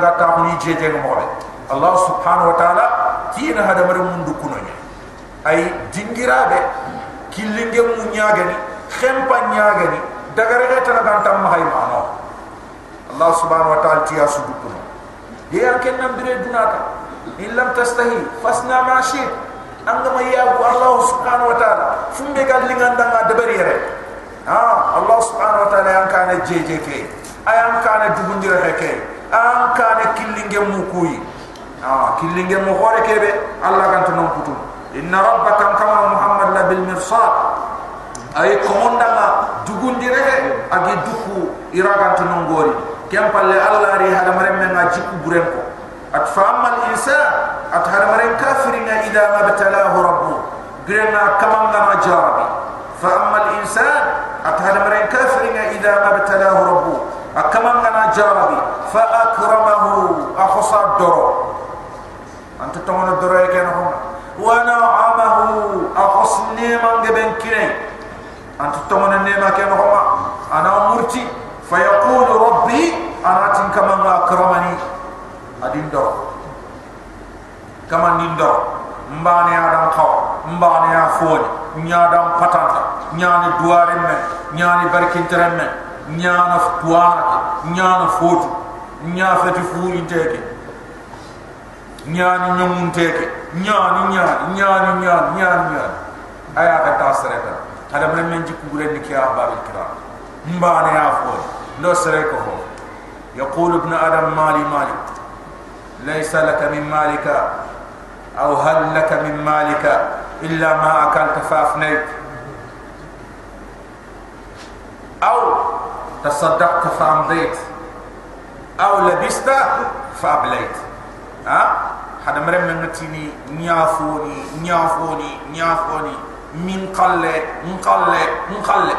ga ta ni je je mo Allah subhanahu wa ta'ala tina hada mar mundu kunonya ay dingira be killinge mu nyaagani khempa nyaagani dagare ga tan ga tam hay mano Allah subhanahu wa ta'ala tiya sudu kuno ye an ken nam dire dunata in lam tastahi fasna ma shi anga ma ya Allah subhanahu wa ta'ala fumbe ga linganda ga dabari yere ah Allah subhanahu wa ta'ala yang kana jeje ke ayam kana dubundira heke an kana killinge mu kuyi ah killinge mu hore kebe Allah kan to non putu inna rabbaka kama muhammad la bil mirsad ay komonda ma dugundire agi duku iragan to non gori kem palle Allah ri hada maremme nga jikku buren ko at fa al insan at hada marem kafirina ida ma batalahu rabbu grena kamanga ma jarabi fa amma al insan at hada marem kafirina ida ma batalahu rabbu أكمن أنا جربي فأكرمه. أخصى الدرو. أنت تمون الدرو يكين هنا ونعمه. أخص نيما جبن كني أنت تمون النيمة كين هنا أنا مرتي. فيقول ربي أنا تنكمن أكرمني. أدين درو. كمان دين درو. مباني آدم خوا مباني أفوني. نيادم فتانتا نياني دوارين من. نياني بركين ترين من. nyaana tuwaarake nyaana footu nyaafati fuurinteke nyaani ñoŋunteke nyaani nyaani nyaani nyaani nyaani nyaani aya ka taa sereta adamana men jikkugurenni ke ahbabil kiram mbaane ya foore ndo sere ko fo yaqulu ibnu adam mali mali laysa laka min malika aw hal laka min malika illa ma akalta fa afnayt aw تصدقت فأمضيت. أو لبست فأبليت. ها؟ هذا مرم من نتيني نيافوني نيافوني نيافوني. من قلة من قلة من قلة.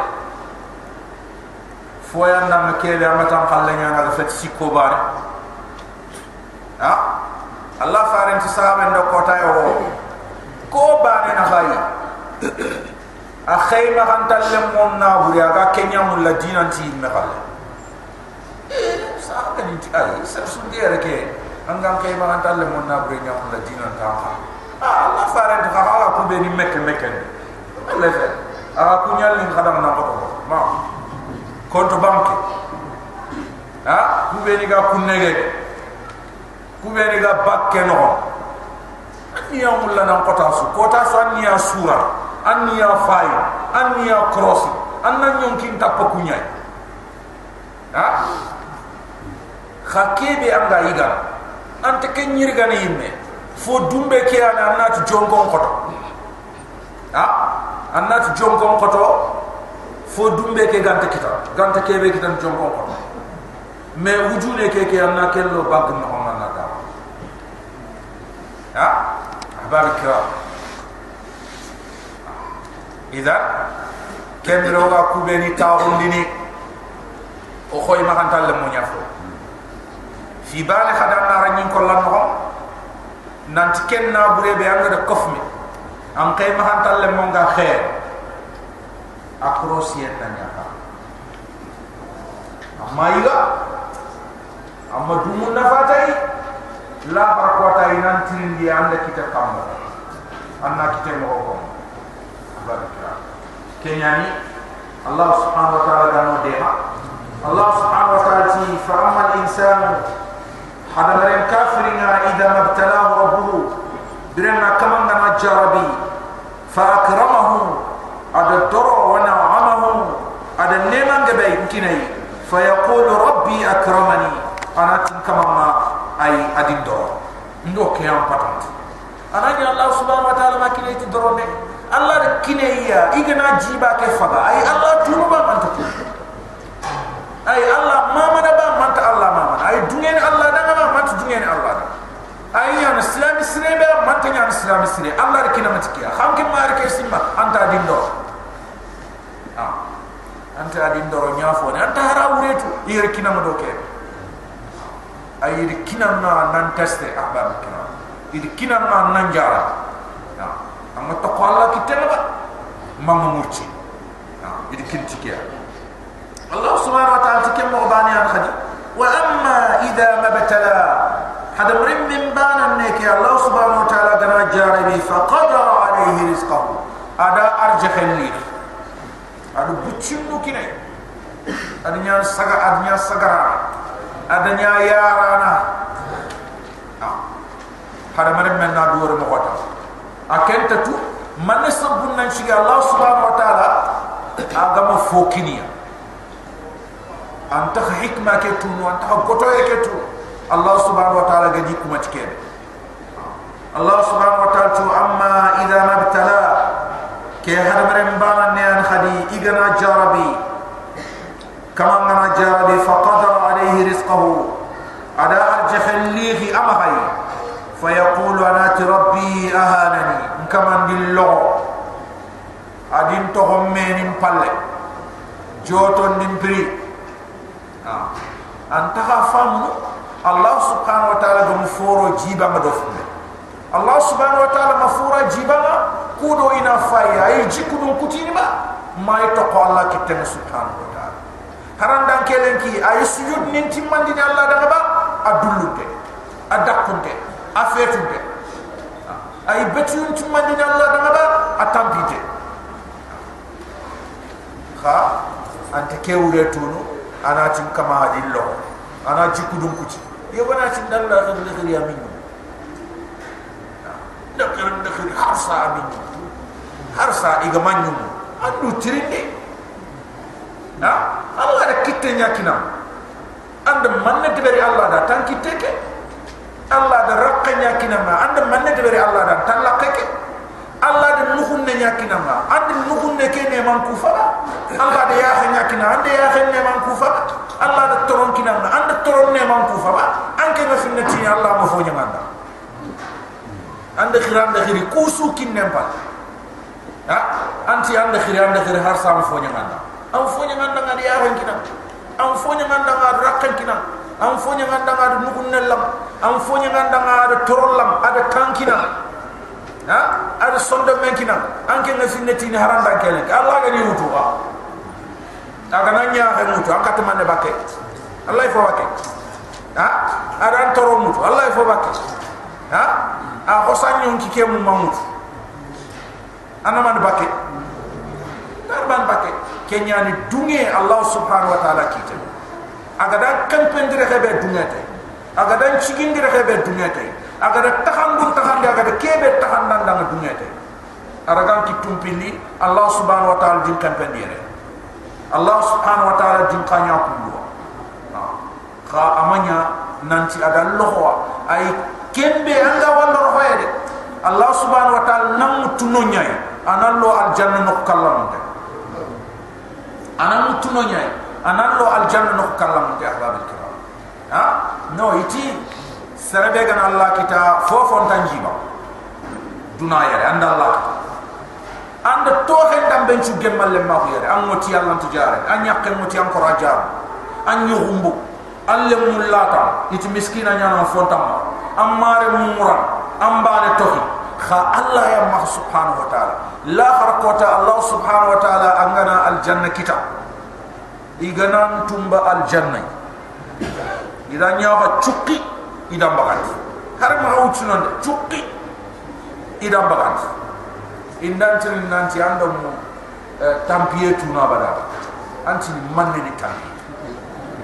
فويا نام كيلي أمتان قلة نيانا غفت سيكو باري. ها؟ الله فارن تسامن دو كوتا يو كو باري نخاي akhay ma kan talle mon na buri aga kenya mun la dinan ti me kale sa ka ni ay sa su dire ke? Anga kay ma kan talle mon na buri nya mun la dinan ta ha Allah fare to ha ala ku ni mekke mekke le fe. Aga ku nyal ni khadam na ko. Ma. Konto banke. Ha? Ku be ni ga ku nege ku be ni ga bakke no. Ni mun la su. Kota su ni ya sura anni ya fay anni ya cross anna nyon kin tappa kunya ha? Khakebe anga iga ante ken nyirga ne yimme fo dumbe ke ana anat jongon koto. Ha? Anat jongon koto fo dumbe ke gante kita gante kebe kita jongon koto. Me wujune ke ke anna kello bag no na ta ha? Ahbab kiram ida kendere oga kubeni taxundini o xoy maxanta fo fi bale xadanara ñin kolla noxom nanti ken na bure be angada kof mi. An xey maxanta lemmonga xee a prosiyenna ñaxa amma yiga amma dumu nafatay la barkotay nantirindi anda kita kamo anna kite moxo kom kenyani Allah subhanahu wa ta'ala gano deha Allah subhanahu wa ta'ala ti fa amma al-insanu hada maren kafirina idha mabtalahu rabbuhu birana kaman gana jarabi fa akramahu ada doro wa na'amahu ada neman gabe kinai fa yaqulu rabbi akramani ana tin kamama ay adin doro ndo ke am patant anani Allah subhanahu wa ta'ala makinai ti doro be Allah kine iya igana jiba ke faga. Ay Allah tunu ba man ay Allah mama da ba man Allah mama ay dungen Allah da ma man tu dungen Allah ay ya islam isre be man ta ya islam isre Allah de kina matikiya xam ke mar ke simma anta din do ah. Anta din do nya fo anta hara wuretu yere kina mo do ke ay kina na nan teste ahbab idi kina na nan jara amma to ko Allah kitela ba mamma murti idi kinti kiya Allah subhanahu wa ta'ala tikem mo bani an khadi wa amma idha mabtala hada mrim min bana ne ke allah subhanahu wa ta'ala gana jarabi fa qadara alayhi rizqahu ada arja khalli adu bucinu kinai adanya saga adanya sagara adanya yarana hada mrim men na duwar mo wata akenta tu man sabun nan shiga allah subhanahu wa ta'ala agama fokiniya anta hikma ke tu no anta goto e ke tu الله سبحانه وتعالى قد يكون متكين الله سبحانه وتعالى أما إذا ما ابتلى كي هذا مرم بانا نيان خدي إغنا جاربي كما غنا جاربي فقدر عليه رزقه على أرجح الليه أمهي فيقول أنا ربي أهانني. كما دلو ادين توهم من بالي جوتون نمبري. آه. انت فهم الله سبحانه وتعالى غفور جيبا مدوف الله سبحانه وتعالى مفورا جيبا كودو ان فاي أي جيكودو كتيني ما. ما يتقو الله كتن سبحانه وتعالى. هران دان كيلنكي أي سجود نينتي من دين الله دان با أدلو تي a fetin de a yi betiyun cumman ni Allah daga ba a tampite ha? An ta kewure tunu ana cin kama hadin lo ana ji kudun kuci. Ya bana cin dan la kan da kariya min da karin da kari har sa abin har iga manyun an dutirin ne na Allah da kitanya kina anda manne tibari Allah da tan kitake Allah da rakka nyakina ma and manne de Allah da tan lakke Allah da nuhun ne nyakina ma and nuhun ne ke ne man kufa Allah da ya nyakina and ya ne man kufa Allah da toron kina na anda toron ne man ku faba anke na finna ti Allah ma fonya manda anda khiran da khiri kusu kin ne pa ha? Anti anda khiri anda khiri har sa ma fonya manda am fonya manda ngadi ya ran kina am fonya manda ngad rakkan kina am fonya manda ngad nukun nelam am fonya manda ngad toron lam. Ada kankina. Ha? Ada sonda men kina anke na finna ti ni haranda kelen Allah ga ni wutu aga nanya ha mutu aka to manne bakke allah ifo bakke ha? Aran toro mutu allah ifo bakke ha? A ko sanyo ki ke mu mamut ana man bakke dar ban bakke kenya ni dunge allah subhanahu wa taala kite aga da kan pendire hebe dungete aga da chigindire hebe dungete aga da tahandu tahandi aga da kebe tahandan dang dungete aragan ki tumpili allah subhanahu wa taala din pendire Allah subhanahu wa ta'ala jin kanya kullu kha amanya nanti ada lohwa ay kembe anga wala rohoye de Allah subhanahu wa ta'ala nam tuno nyai anallo al janna no kallam de anam tuno nyai anallo al janna no kallam de ahbab al kiram ha? No iti sarabe gan Allah kita fofon tanjiba. Dunaya anda Allah anda to hen dam ben ci gemal le ma yere am moti yalla tu jare. An yak moti am ko rajar an ñu humbu alle mulata it miskina nyana fontam am mare mumura. Am baane tohi. Kha allah ya ma subhanahu wa taala. La kharqata allah subhanahu wa taala angana al janna kita igana tumba al ida nyaaba cukki ida mbagat har ma wuci non cukki ida mbagat indan tin nanti ando mu eh, tampie tu na bada. Anti manne ni tampi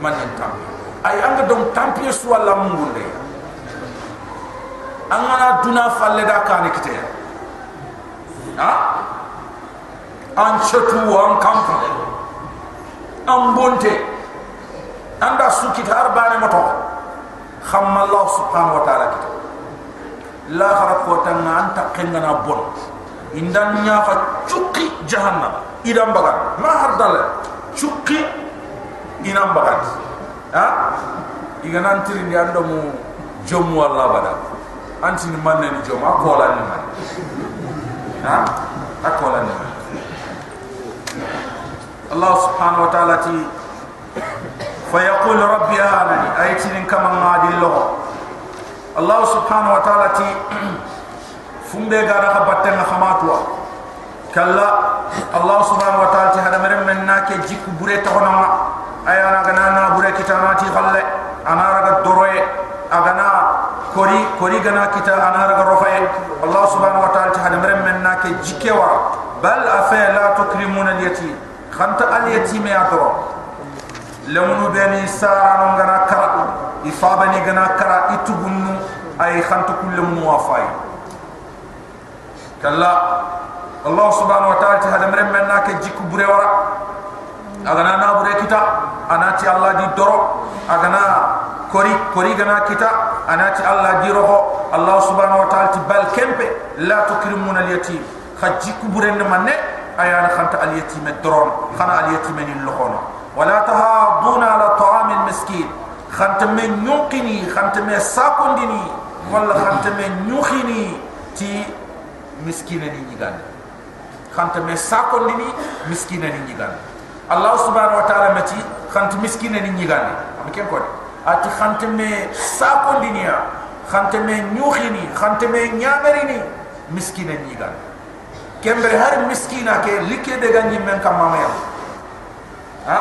manne tampi ay anga dom tampie su mungunde angana duna falle da kane kite. Ha? An chetu an kampa an bonte anda su kitar bane moto. Khamma allah subhanahu wa ta'ala kita. La kharakota anta qengana bon. Indan nya fa cukki jahannam. Idam bagat ma har dal cukki inam bagat ha? Iga nan tiri ndi ando mu jom wala bada. Anti ni manne ni jom akola ni man. Ha? Akola ni man الله سبحانه وتعالى تي فيقول ربي آمني أيتين كما نادي الله الله سبحانه وتعالى تي فمبي غادا خبتنا خماتوا. كلا الله سبحانه وتعالى تي هذا مرم من ناكي جيكو بوري تغنما أيانا غنانا بوري كتاناتي غلي. أنا رغا دروي أغنا كوري كوري gana kita أنا garofaye Allah الله سبحانه وتعالى ta hada maram menna ke jikewa bal afa la tukrimuna al yatim khanta al yatim ya to lamunu beni saranu gana kara ifabani gana kara itubunnu ay khantu kullu muwafai kalla allah subhanahu wa ta'ala hada mrem men na ke jikku bure wara agana na bure kita anati allah di doro agana kori kori gana kita anati allah di roho allah subhanahu wa ta'ala bal kempe la tukrimuna al yatim khaji kuburen manne ayana khanta al yatim dron khana al yatim ni lohono wala tahaduna ala ta'am al miskin khanta men nyuqini khanta men sakondini wala khanta men nyukhini ti miskina ni nyigande khanta men sakondini miskina ni nyigande allah subhanahu wa ta'ala mati khant miskine ni nyigande am ken ko ati khant me sa ko dinia khant me nyukhini khant me nyaamerini miskine ni nyigande kembe har miskina ke like de ganyi men kam mama ya ha?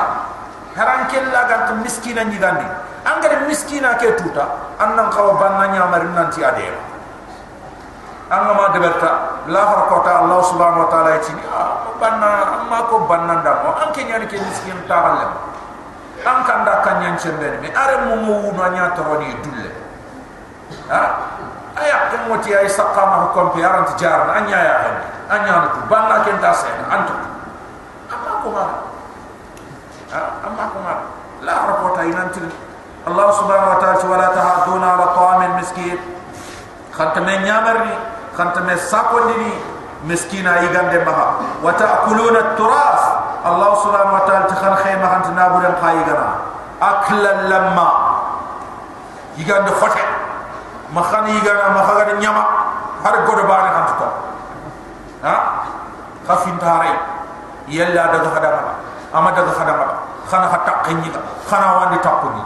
Haran kella gant miskina nyigande angare miskina ke tuta annan kawa banna nyaamarin nanti adema anga ma deberta la har kota allah subhanahu wa taala yati ah banna amma ko banna ndamo an ke nyani ke miskin taale an kan da kan nyan chembe ni. Are mo mo wu nya to ni dulle. Ha? Aya ko moti ay saqama ko kompi aran tijar an nya ya hen an nya no banna ken ta sen antu amma ko ma ha amma ko ma la har kota inanti allah subhanahu wa taala wala tahaduna ala ta'amil miskin khantamen nyamarni خانت مي ساكونديني مسكينا يغاندي مها وتاكلون التراث الله سبحانه وتعالى تخن خيمه خانت نابورن خايغنا اكل لما يغاندي خوتي ما خان يغانا ما خاغا نياما هار غود ha? Khafin taray yalla daga hadama ama daga hadama khana hatta qinni khana wani takuni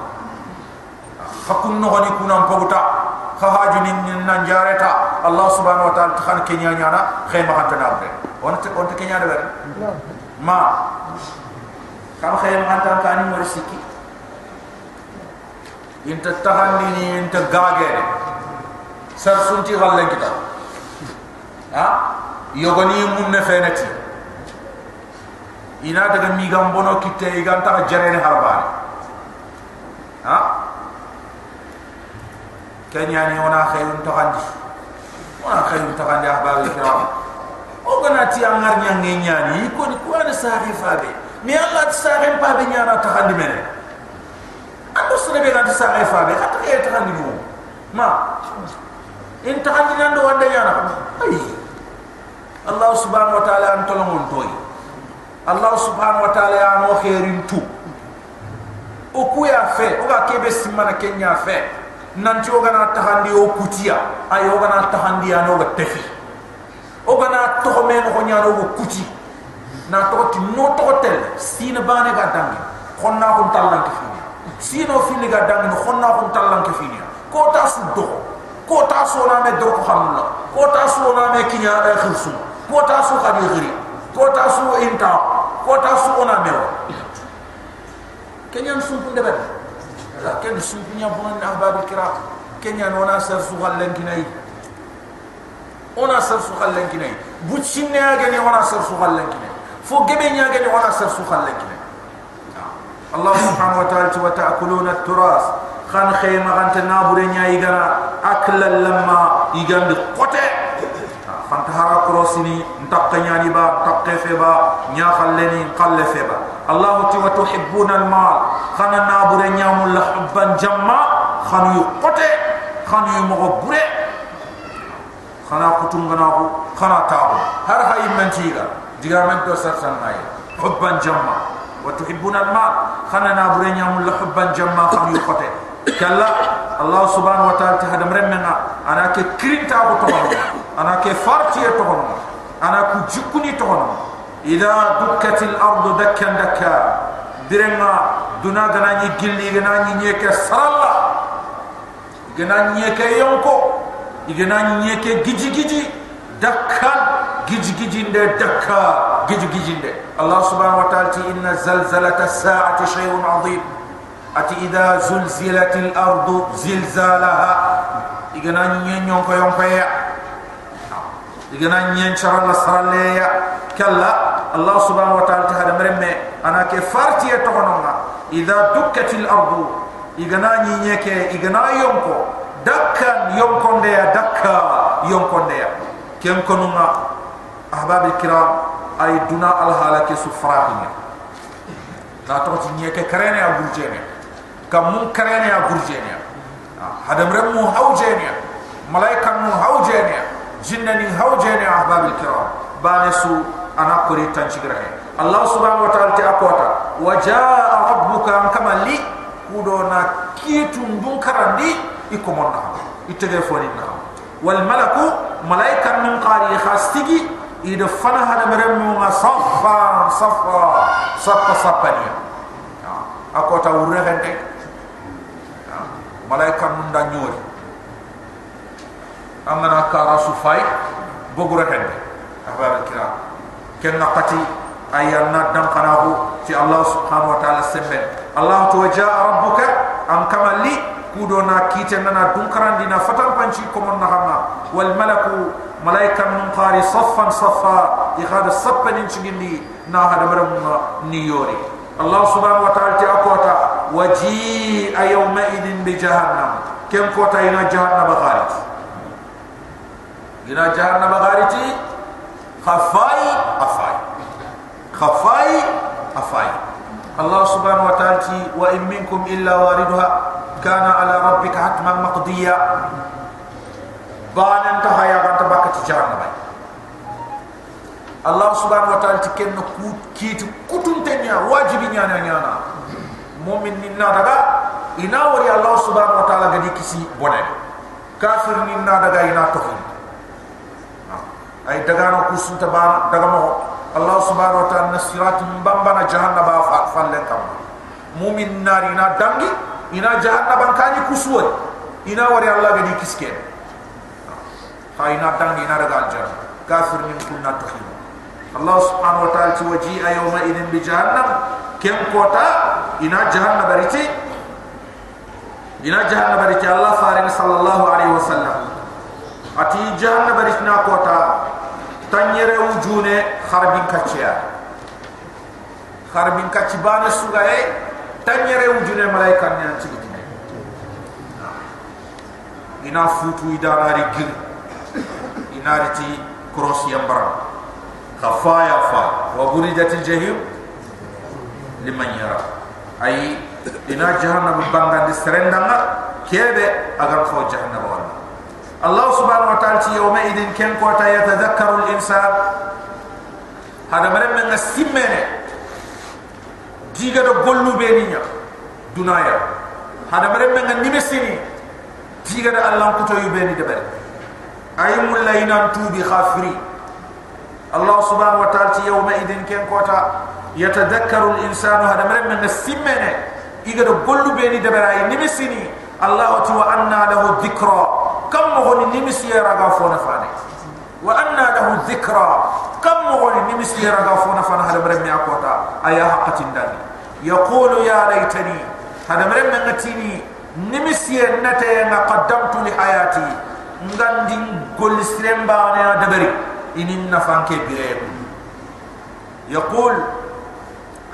fakun no hani kuna mpobuta khahaju nin nanjareta allah subhanahu wa taala khana kenya nyana khema hatana abre on te on te kenya de bare ma. Kam khema hatan kani mo risiki inta tahani ni inta gage sar sunti galle kita. Ha? yogoni mun ne fenati ina daga mi gam bono kitte i gam ta jere ne ha? Kenya ni ona khayun takandi handi ona khayun to handi ha bari kira. O gona ti angar nya nge nya ni ko ni ko ana sa khe fa be mi allah ti sa khe pa be nya ta handi mene. Ando sene be ga ti sa khe ta ta handi mo. Ma in ta handi nya ndo wanda nya na. الله سبحانه وتعالى أن تلمون توي. الله سبحانه وتعالى أن وخيرين تو. أكو يا فى أكا كيب سمنا كنيا فى ننتي أغنى تخاندي أو كتيا أي أغنى تخاندي أنا وتفي أغنى تخمين أغنى أنا وكتي نا توت نو توتل سين بانة قدام خونا خون تلان كفينيا سينو فيلي قدام خونا خون تلان كفينيا كوتاس دو. كوتاس ولا مدرك خامنلا كوتاس ولا مكينيا آخر سوما kota su khadi khiri kota su inta kota su ona mewa kenyan sumpu debet la ken su sumpu nya bon na bonan ahbab alkiram kenyan ona sar su gallen kinai ona sar su gallen kinai butsinne agene ona sar su gallen kinai fo gebe nya agene ona sar su gallen kinai الله سبحانه وتعالى وتأكلون التراث خان خيما غانت نابوري burenya igara akla لما يغان kote krosini ntakanya ni ba takkefe ba nya khalleni qallefe ba Allah ti wa tuhibbuna al-mal khana nabure nyamul la hubban jamma khanu yuqote khanu yumo bure khana kutum gana ko khana tawo har hay man tiga diga man do sar san ay hubban jamma wa tuhibbuna al-mal khana nabure nyamul la hubban jamma khanu yuqote kala Allah subhanahu wa ta'ala tahadam remna ana ke krinta ko to ana ke farti to ana ku jukuni to إذا دكت الأرض دكا دكا درنا دنا غنا ني جيلي غنا ني نيك سرالا غنا نيك يونكو غنا نيك جيجي جيجي دكا جيجي جيجي ند دكا جيجي جيجي ند الله سبحانه وتعالى إن زلزلة الساعة شيء عظيم ati idha zulzilatil ardu zilzalaha igana nyenyon ko yon ya igana nyen charalla saralle ya kalla allah subhanahu wa ta'ala hada meremme ana ke farti ya to hononga idha dukkatil ardu igana nyenyeke igana yonko dakkan yonkonde ya dakka yonkonde ya kem konunga ahbab kiram ay duna al halake sufraqinya ta to nyeke karene ya burjene kam mun karene ya burjene hada meremu hawjene malaika mu hawjene جنني هوجيني أحباب الكرام. بانسو أنا قري تنشقره الله سبحانه وتعالى تأقوتا وجاء ربك أنكما لي كودونا كيتون دونكرا دي إكمون نحن إتغيفوني نحن والملك ملايكا من قاري خاستيكي إذا فنها نمرمونا صفا صفا صفا صفا صفا نيا أقوتا آه. ورهن دي آه. ملايكا من دانيوري. Amana kara sufai bogura hende ahbab kiram ken naqati ayanna dam qanahu ti allah subhanahu wa ta'ala sembe allah to ja rabbuka am kamali kudona kite nana dunkaran dina fatan panci komon na hamma wal malaku malaika min qari saffan saffa ikhad sappan incigindi na hada maram ni yori allah subhanahu wa ta'ala ti akota waji ayawma idin bi jahannam kem kota ina jahannam gina jahanna bagari khafai afai khafai afai Allah subhanahu wa ta'ala ti wa in minkum illa waridha kana ala rabbika hatman maqdiya. Banan ta haya ga ta bakati jahanna Allah subhanahu wa ta'ala ti ken ku kit kutun tenya wajibi nyana nyana mu'min ninna daga ina wari Allah subhanahu wa ta'ala gadi kisi bonen kafir ninna daga ina tokhin ay ku sunta ba daga mo allah subhanahu wa ta'ala nasirat mbamba na jahannaba fa fallen kam mu'min nari na dangi ina jahannaba kani kusuwa ina wari allah gadi kiske. Ha ina dangi ina daga aljanna. Kafir min kunna tuhim allah subhanahu wa ta'ala ti waji ayawma idin bi jahannam. Kem kota ina jahannaba riti ina jahannaba riti allah farin sallallahu alaihi wasallam ati jahannaba riti na kota tanyere wujune kharbin kaccia kharbin kacci bana suga e tanyere wujune malaika nyan ci gitine ina futu idarari gir. İnariti cross yambara khafaya fa wa burijat jahim liman yara. Ay ina jahannam bangandi serendanga kebe agar khaw jahannam الله سبحانه وتعالى يومئذ كم قوتا يتذكر الإنسان؟ هذا مرم من السمين. جيغا دو قلو بينينا دنايا. هذا مرم من النمسيني. جيغا دو الله كتو يبيني دبر. أي مولا ينام توبي خافري الله سبحانه وتعالى يومئذ كم قوتا يتذكر الإنسان. هذا مرم من السمين. إيغا دو قلو بيني أي نمسيني. الله تو أن له الذكرى. كم مغني نمسي رغا فونا فاني وأن له الذكرى. كم مغني نمسي رغا فونا فانا؟ هذا مرمي أقوتا. أيا حقة داني يقول يا ليتني هذا مرمي نتيني. نمسي نتي قدمت لحياتي. ngandi gol ne dabari inin nafan ke birem yaqul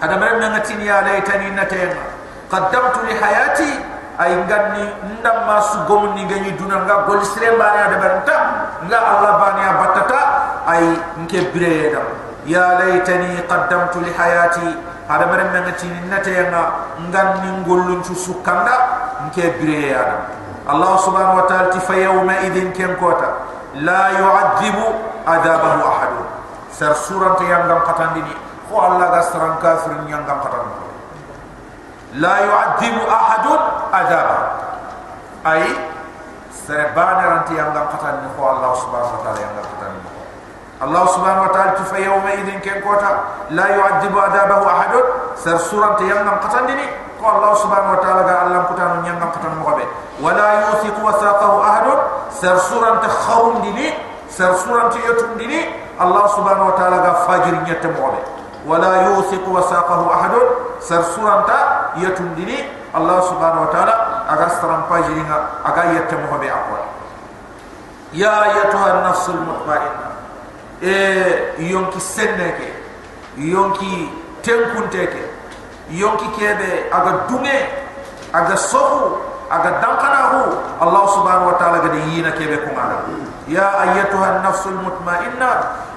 hada mare ngati ya laytani natayna qaddamtu li hayati ay ganni ndam ma su gom ni ngani duna nga gol sire mbani ade ber tam nga allah bani abatata ay nke bire ya da ya laitani qaddamtu li hayati. Ade ber nga ci nate nga ganni ngolun su sukanda nke bire ya allah subhanahu wa ta'ala ti fayawma idin kem kota la yu'adhibu adabahu ahad sar sura ta yang ngam ni ko allah ga sarang kafir yang ngam la yu'adhibu ahadun ay sere baneranti yanga qatan ko Allah subhanahu wa ta'ala yanga qatan Allah subhanahu wa ta'ala tufa yawma idin ken kota la yu'adibu adabahu ahad sar surat yanga qatan dini ko Allah subhanahu wa ta'ala ga Allah qatan yanga qatan mo be wala yuthiqu wasaqahu ahad sar surante khawm dini sar surante yatum dini Allah subhanahu wa ta'ala ga fajir nyete mo be wala yuthiqu wasaqahu ahad sar surante yatum dini Allah subhanahu wa ta'ala aga staram pajiringa aga yette mo be akwa ya ayatuha an-nafsul mutma'inna e yonki senneke yonki tenkunteke yonki kebe aga dunge aga sohu aga dankana hu allah subhanahu wa ta'ala gade yina kebe ngala ya ayatuha an-nafsul mutma'inna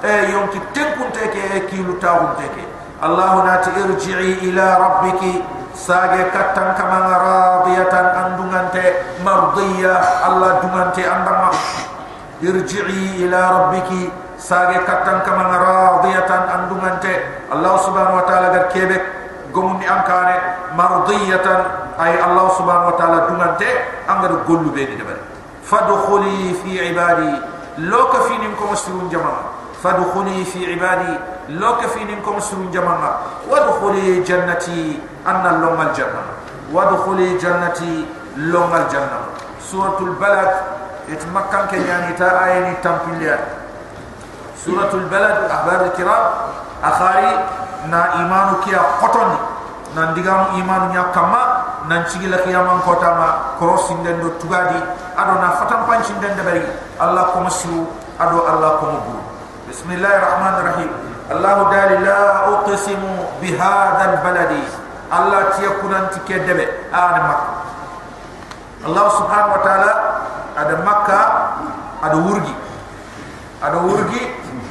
e yonki tenkunteke e kilu tawunteke allah nati irji'i ila rabbiki sage katan kama radiyatan andungante mardiya allah dungante andama irji'i ila rabbiki. Sage katan kama radiyatan andungante allah subhanahu wa ta'ala gar kebe gomuni ankane mardiyatan. Ay allah subhanahu wa ta'ala dungante angar gollu be ni debare fadkhuli fi ibadi. Loka finin ko muslimun jama'a فادخلي في عبادي. لوك في نكم سرون جمانا وادخلي جنتي أن لون الجنة. وادخلي جنتي لون الجنة. سورة البلد اتمكن كياني تا آيين تنبيليا سورة البلد أحبار الكرام. أخاري نا إيمانو كيا قطني. نندقام إيمان يا كما. نانشيغي لقيامان قطما كروسين دندو تغادي. أدو نا فتن پانشين دندبري الله كمسيو أدو الله كمبرو بسم الله الرحمن الرحيم الله دال لا أقسم بهذا البلد الله تيكون أنت كدبة آن مكة الله سبحانه وتعالى أد مكة أد ورقي أد ورقي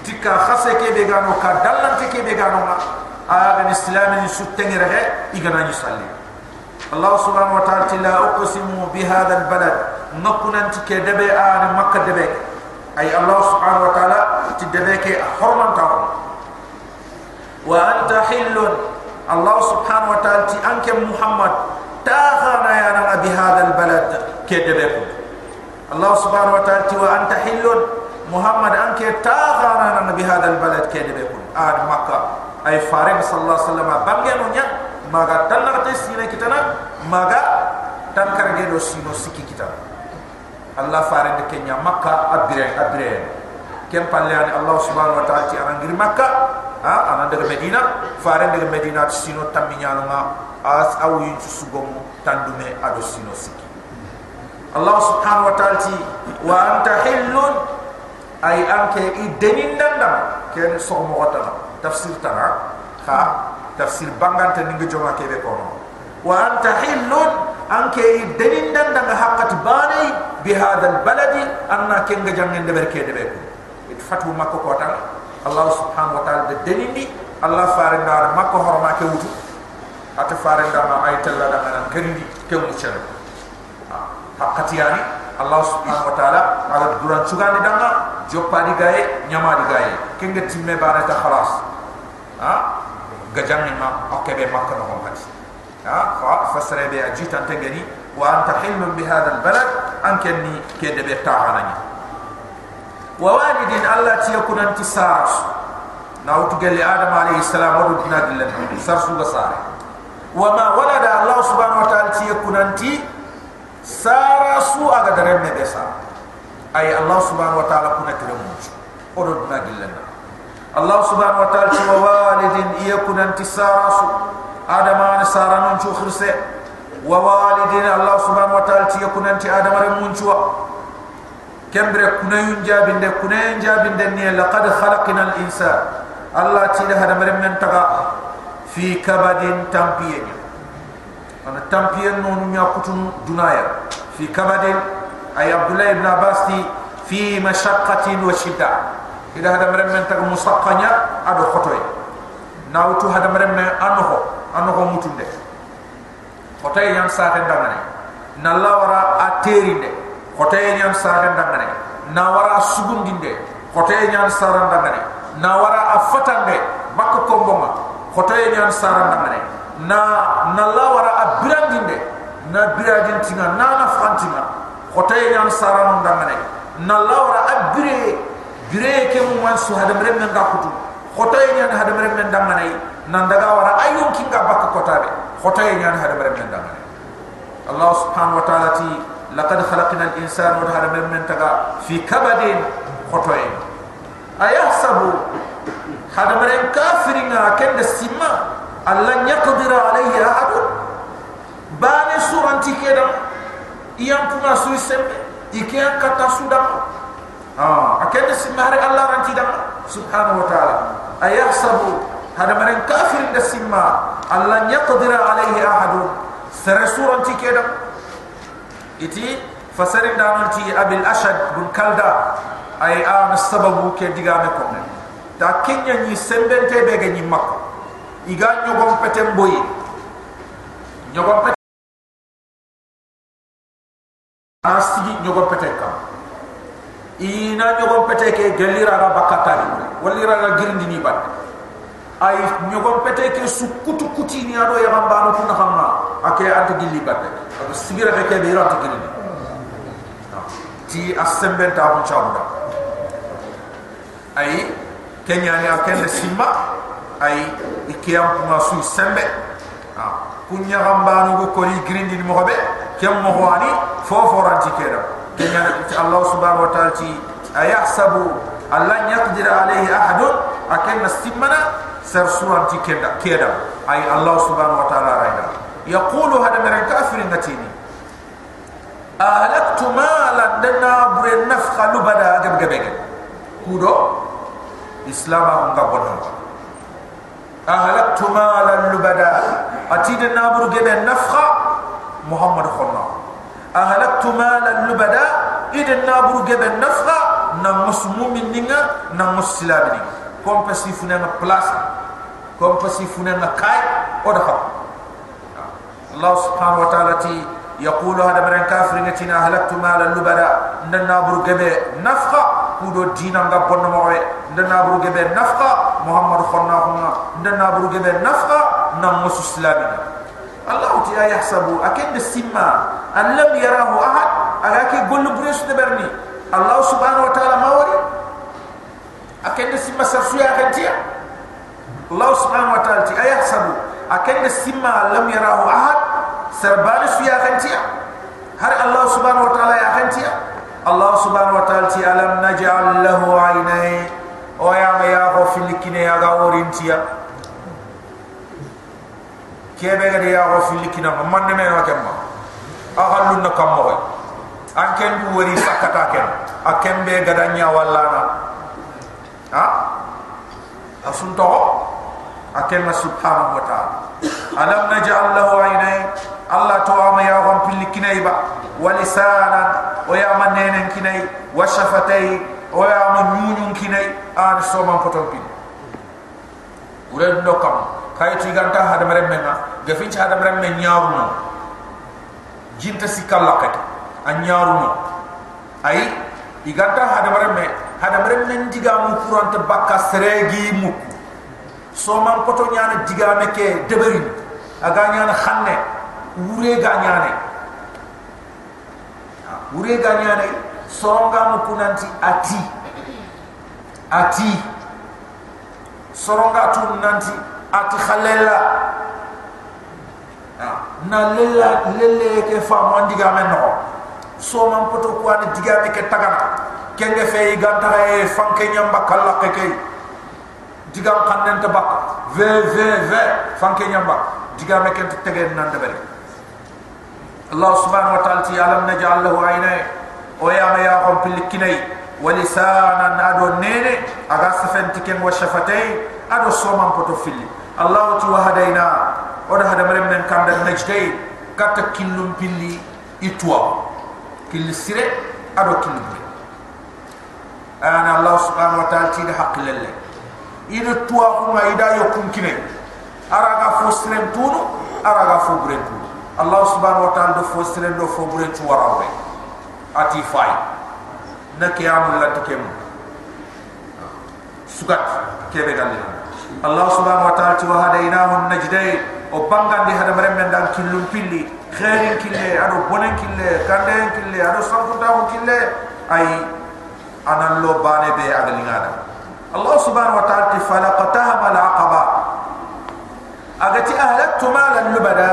تكا خسي بيغانو كدل أنت كي بيغانو آغن السلام سبتن رغي إغنى يسالي الله سبحانه وتعالى لا أقسم بهذا البلد نكون أنت كدبة آن مكة دبة أي الله سبحانه وتعالى تدبيك حرما تعالى وأنت حل الله سبحانه وتعالى أنك محمد تاخانا يا بهذا البلد كدبيك الله سبحانه وتعالى وأنت حل محمد أنك تاخانا يا بهذا البلد كدبيك آه مكة أي فارغ صلى الله عليه وسلم بانجانو نيا ماغا تنرتي سينا كتنا ماغا تنكر جيدو سينو سكي كتنا Allah fare de kenya makka abire abire kem palle Allah subhanahu wa ta'ala ti arangir makka ha ana de medina fare de medina sino tambinya nga as awu yintu sugomu tandume ado sino siki. Allah subhanahu wa ta'ala ti wa anta hillun ay anke idenin nandam ken sogmo wata tafsir tara ha tafsir bangante ningi joma kebe kono. Wa anta hillun anke idenin nandam hakat bani بهذا البلد أن كنغ جنن دبر كدبر فتو مكة كوتا الله سبحانه وتعالى دلني الله فارن دار ما مكة هرما كوتو حتى فارن دار ما عيت الله دعنا كندي كم شر آه. حقتياني الله سبحانه وتعالى على دوران شغان دعنا جوبا دي غاي نيما دي غاي. كنغ تيمه بارتا خلاص. ها gajanni ma okebe makka no hon hadi ha fa fasra bi ajita tagani wa anta hilmun bi hadha al balad anke ni ke debe taana ni wa walidin allah ti yakuna intisar na utu gelle adam alayhi salam wa dunna dilla sar su gasar wa ma walada allah subhanahu wa ta'ala ti yakuna anti sara su aga dare me besa ay allah subhanahu wa ta'ala kuna kiram o dunna dilla allah subhanahu wa ta'ala ti wa walidin yakuna intisar su adam an sara non chu khirse سارس ادم عليه السلام نشو خرسه ووالد الله سبحانه وتعالى تيكون انت ادم رمونشوا كمبر كنين جابين كنين جابين دنيا لقد خلقنا الإنسان الله تيلا هذا مرم من تغا في كبد تامبيين أنا تامبيين نون يأكلون دنيا في كبد أي عبد الله بن عباس في مشقة وشدة إذا هذا مرم من تغا مسقنيا أدو خطوي ناوتو هذا مرم من أنه kota yam saaten dangane na la wara a terinde kota yam saaten dangane na wara sugundinde kota yam saate dangane na wara a fatande bakko kombonga kota yam saate dangane na na la wara a birandinde na biradintinga na na fantinga kota yam saate dangane na la wara a bire bire ke mun wansu hadamre men ga kutu kota yam hadamre men dangane nan daga wara ayun kin ga bakka kota be kota hada bare men daga Allah subhanahu wa ta'ala ti laqad khalaqna al insana wa hada bare men daga fi kabadin kota ye ayahsabu hada bare kafiri na ken da simma Allah yaqdiru alayhi ahad bani suranti ti keda iyan kuma su sembe ikiya kata sudam ah ha, akenda simma hari Allah ranti da subhanahu wa ta'ala. Ayahsabu hada maren kafir da simma allah yaqdira alayhi ahad sara suranti kedam iti fasarin dananti abil ashad bin kalda. Ay am sababu ke digame ko ta kenya ni sembente be ga ni makko iga nyogom petem boyi nyogom petem. Asigi nyogom petem kam ina nyogom petem ke gelira ga bakatari ay nyogom petem ke su kutu kuti ni ado ya gamba no kuna hamma ake ante gilli bat ado sigira ke be ante girindi ti asembenta on chawda ay kenya ni akende simma ay ikiyam kuma su sembe kunya gambanu go koli grindi ni mobe kem mo wani fofo ranti keda kenya Allah subhanahu wa ta'ala ti ayahsabu allan yaqdir alayhi ahad akan simmana سر سوران تي كيدا كيدا. أي الله سبحانه وتعالى رايدا يقول هذا من الكافر نتيني أهلكت مالا دنا بر النفخ لبدا. جب جب جب كودو؟ اسلاما هم قبلنا أهلكت مالا لبدا. أتيد نابر جب النفخ محمد خلنا. أهلكت مالا لبدا. إذا نابر جب النفخ نمسموم مننا نمسلام مننا kompasi funena plasa kompasi funena kai oda khat Allah subhanahu wa ta'ala ti yaqulu hada baran kafirin tina halaktu mala lubada. Nanna burgebe nafqa kudo dina nga bonno mo we nanna burgebe nafqa muhammad khonna khonna nanna burgebe nafqa nam musulmani Allah ti ya yahsabu akin de an lam yarahu ahad. Alaki gollu bresu de berni. Allah subhanahu wa ta'ala mawri akende simma sarsuya hantiya Allah subhanahu wa ta'ala ti ayah sabu akende simma lam yarahu ahad sarbali suya hantiya hari Allah subhanahu wa ta'ala ya hantiya Allah subhanahu wa ta'ala ti alam naj'al lahu aynai. Wa ya ya ghafil kina ya gawrin tiya kebe ga ya ghafil kina man ne me wa kamma. Ahallu kamma wa anken du sakata ken. Akembe ga wallana asunto akel na subhanahu wa ta'ala. Alam naj'al lahu aynay allah to ama ya gon pilli kinay ba. Wa lisana o ya man nenen kinay wa shafatay o ya man nyunyun kinay an so man potol pin. Ure no kam kay ti ganta hada mere menna gefin ci hada mere men jinta sikalla kat an nyaaru ay iganta hada mere hada bare men diga mu kurante bakka seregi mu so man poto nyaana diga me ke deberi aga nyaana xanne wure ga nyaane wure ha, ga nyaane so mu kunanti ati. Ati. Soronga tu nanti ati khalela. Ha, na lela lele ke fa mandiga men no so man poto ko diga me ke tagana. kenge fe ganta e fanke nyamba kala ke ke diga kanen ta bak ve ve ve fanke nyamba diga me ke tege nan de bari الله سبحانه وتعالى ألم نجعل له عينين ويا ما يقوم بالكني ولسانا أدو نيني أغا سفنتكين وشفتين أدو صومان بطفلي الله تو هدينا وده هذا مرم من كان النجدين كتا كلهم بلي إتوا كل سيرة أدو كل بلي أنا الله سبحانه وتعالى تيد حق لله إذا توا هما إذا يكون كني أراغا فوسلم تونو أراغا فوبرين تونو Allah subhanahu wa ta'ala do fo sere do fo bure tu warawe ati fay na qiyamul lat kem sugat kebe galle Allah subhanahu wa ta'ala wa hadainahu najday o bangandi hada mare men dal kilum pilli khairin kille ado bonen kille kanden kille ado sanfuta kille ay anan lo bane be agalingada Allah subhanahu wa ta'ala falaqataha mal aqaba agati ahlaktu malan lubada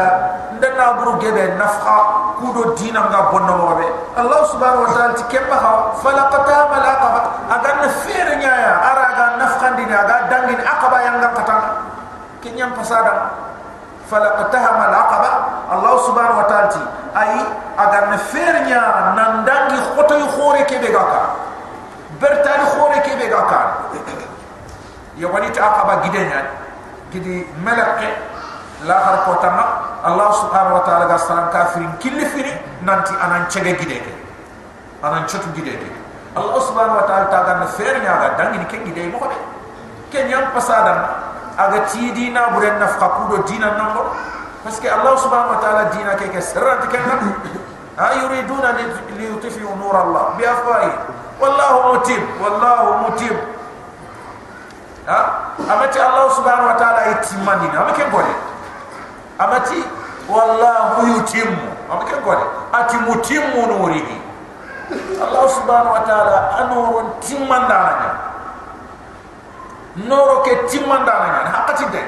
ndanna buru gebe nafqa kudo dina nga bonno mobe allah subhanahu wa ta'ala tikemba ha falaqata malaqaba agan fere nyaaya araga nafqa dina aga dangin aqaba yang nga katang kinyam pasada falaqata malaqaba allah subhanahu wa ta'ala ti ay agar ne fernya nandangi khoto yu khore ke be gaka bertani khore ke be gaka ya wani ta aqaba gidenya gidi malaqe la har ko tama allah subhanahu wa ta'ala ga salam kafirin kilifini nanti anan chege gideke. Anan chotu gideke. Allah subhanahu wa ta'ala ta ga ne fernya ga dangi ke gide mo ko de kenyam pasadan. Aga ti dina buren nafqa kudo dina nango. Parce que allah subhanahu wa ta'ala dina ke ke sirrat ke nam ayuriduna li yutfi'u nur allah bi afwahi wallahu mutib wallahu mutib ha? Amati allah subhanahu wa ta'ala itimani amake gole amati wallahu yutim. Amake gole ati mutimmu nurihi allah subhanahu wa ta'ala anurun timandana noro ke timmanda na nyane hakati de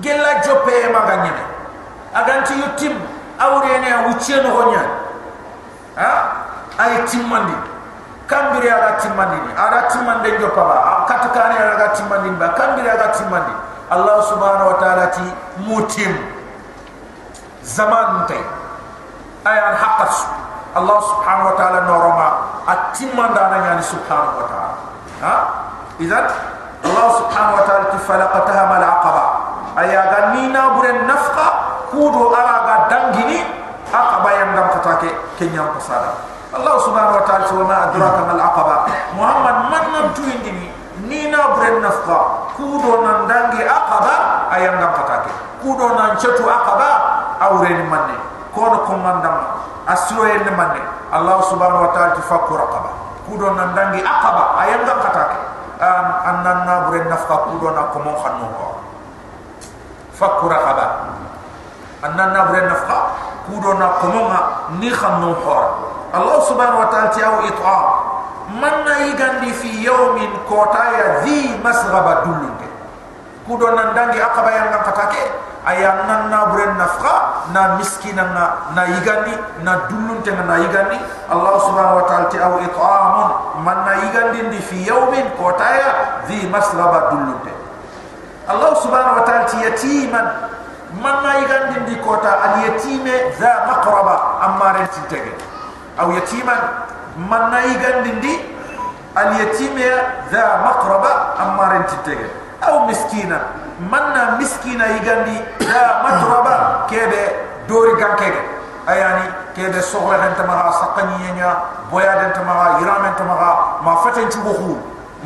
gella jope ma ganye aganti yutim awre ne wuche no honya ha? Ay timmandi kambiri ya aga timmandi ni aga timmande njopaba katukani aga ya timmandi ni ba. Kambiri ya aga timmandi Allah subhanahu wa ta'ala ti mutim. Zaman tay ayan haqqas. Allah subhanahu wa ta'ala norma atimanda na yani subhanahu wa ta'ala. Ha? Idan Allah subhanahu wa ta'ala ti falaqataha mal aqaba. Aya ganina buren nafqa kudu araga dangini aqaba yang dam kata ke pasada. الله سبحانه وتعالى وما أدراك ما العقبة. محمد من نبتوين دمي نينا برن نفقا كودو نندانجي أقبا أيام نبقاك كودو ننشتو أو رين مني. كون كمان دم أسروين مني. الله سبحانه وتعالى تفاق رقبا كودو نندانجي أقبا أيام نبقاك أننا نبرن نفقا كودو نكمون خنوكا فاق رقبا أننا نبرن نفقا كودو نكمون نخنو حورا. Allah subhanahu wa ta'ala tiaw it'a man na yigandi fi yawmin kota ya dhi masghaba dulunde kudo nan dangi akaba yang fatake ayam nan na buren nafqa na miskina na na yigandi na dulun te na yigandi allah subhanahu wa ta'ala ti aw it'amun man ndi fi yawmin kotaya di maslaba dulun allah subhanahu wa ta'ala ti yatiman man na yigandi ndi kota al yatime za maqraba amare ti tege أو يتيما من نايغان دندي اليتيم ذا مقربة أما رنتتك أو مسكينا من مسكينا يغان دي ذا مقربة كيف دوري غان كيف أياني كيبة صغر انت مغا سقنينيا بويا انت مغا يرام انت مغا ما فتن تبخول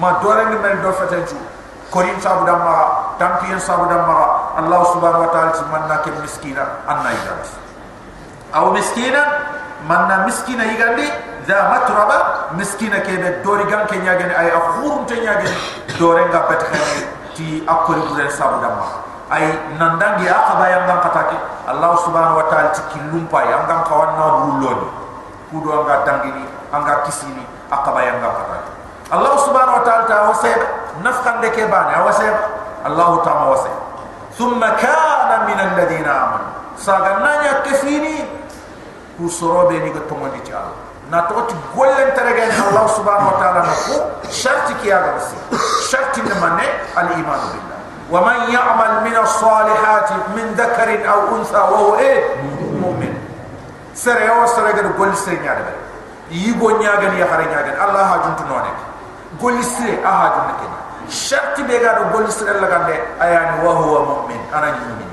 ما دورن من دور فتن تبخول korin sabu damma tampiyen sabu damma allah subhanahu wa ta'ala timanna ke miskina anna idat aw miskina manna miskina yigandi da matraba miskina kebe dori ganke nyagene ay akhurun te nyagene dore nga khani ti akori buren sabu damma. Ay nandangi aqaba yang ngam katake allah subhanahu wa ta'ala ti kilumpa yang ngam kawanna buloni kudo anga dangini anga kisini aqaba yang ngam katake allah subhanahu wa ta'ala ta waseb nafkan de ke bani waseb allah ta'ala waseb. Thumma kana min alladhina amanu. Saga nanya kefini ku sorobe ni ga tongondi ti allah na toti gollen teregen Allah subhanahu wa ta'ala nako sharti ki aga basi sharti ne manne al iman billah. Wa man ya'mal min as-salihati min dhakarin aw untha wa huwa eh? Mu'min. Sere yo sere ga gol sere nyaade be yigo nyaagan ya xare nyaagan Allah ha juntu none gol sere aha juntu ke sharti be ga do gol sere la ayani wa huwa mu'min. Ana mu'min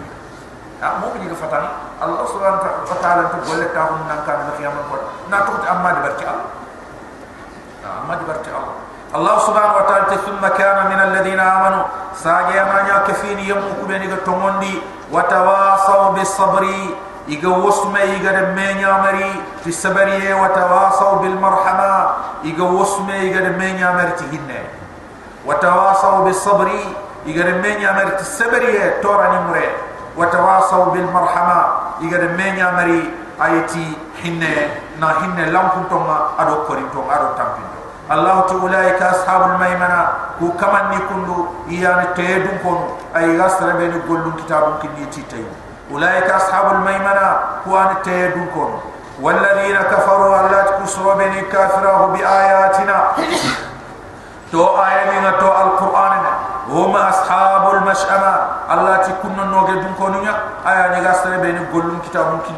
ah mu'min ga fatani الله سبحانه وتعالى تقول لك هم نكان القيامة قد ناتوت أما دبرت الله أما دبرت الله الله سبحانه وتعالى ثم كان من الذين آمنوا ساجي ما يكفين يمك بينك تموندي وتواصوا بالصبر إيجا وسمى إيجا دمين يامري في السبرية وتواصوا بالمرحمة إيجا وسمى إيجا دمين يامري تهنة وتواصوا بالصبر إيجا دمين يامري في السبرية تورا نمري وتواصوا بالمرحمة igade menya mari ayati hinne وتواصوا بالمرحمة. يقدر من يامري آيتي حنة نا حنة لم كنتم أدو كورنتم أدو تنبين الله أولئك أصحاب الميمنة. كو كمان نكندو يعني تيدون كون أي غسر بين قلون كتابون كنيتي تيو أولئك أصحاب الميمنة. كو أن تيدون كون والذين كفروا الله تكسروا بين كافره بآياتنا. تو آياتنا تو القرآننا. هما أصحاب المشأمة. الله تكون نوغي دون كونيا. آية نغاسر بين قلون كتاب كل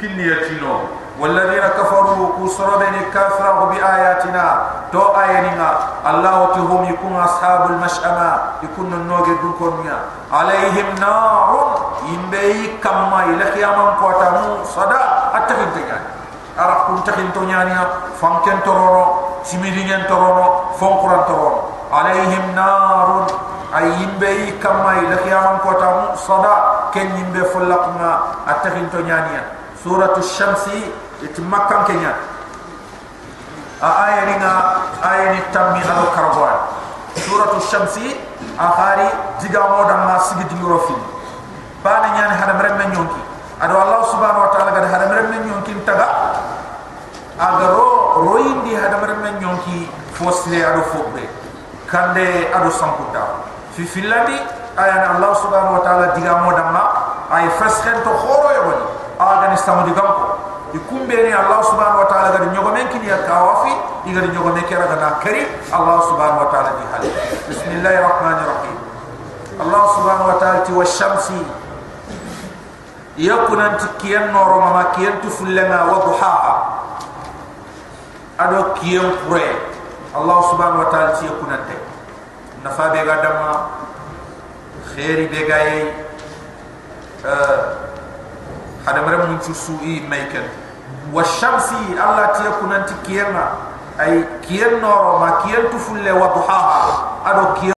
كل يتينو والذين كفروا كسر بين كافروا بآياتنا تو آيانينا الله تهم يكون أصحاب المشأمة. يكون نوغي دون كونيا. عليهم نار. يمبي كما إلى قياما قوتهم صدا أتفهم تجاني ara kun takin to nyani ap fam ken tororo simiringen tororo. Fon alaihim narun ay yimbe yi kamay la qiyamam ko ta sada ken yimbe fulakna atakin to nyani ya suratu shamsi it makkan kenya. Ah, A aya ni na aya ni tammi alo karbon suratu shamsi akhari diga modan ma sigi dingro fi bana nyani hada bremen nyonki ado allah subhanahu wa ta'ala gada hada bremen nyonki taga aga ro roindi hada marama nyonki fosile adu fobre kande adu sankuda fi filandi ayana allah subhanahu wa taala diga modama ay fasxen to khoro ya yoni aga ni samu ikumbe ni allah subhanahu wa taala gadi nyogo men kini ka wafi diga nyogo ne kera gana kari allah subhanahu wa taala di hal. Bismillahir rahmanir rahim allah subhanahu wa taala ti washamsi yakunanti kiyan noro mama kiyan tu fullana wa duhaha ado kiyan kure allah subhanahu wa ta'ala ti yakuna te nafa be gadama khairi be gaye uh, hada mara mun ci su'i maikan. Wa shamsi allah ti yakuna anti kiyama ay kiyen noro ma kiyen tufulle wa duhaha. Ado kiyen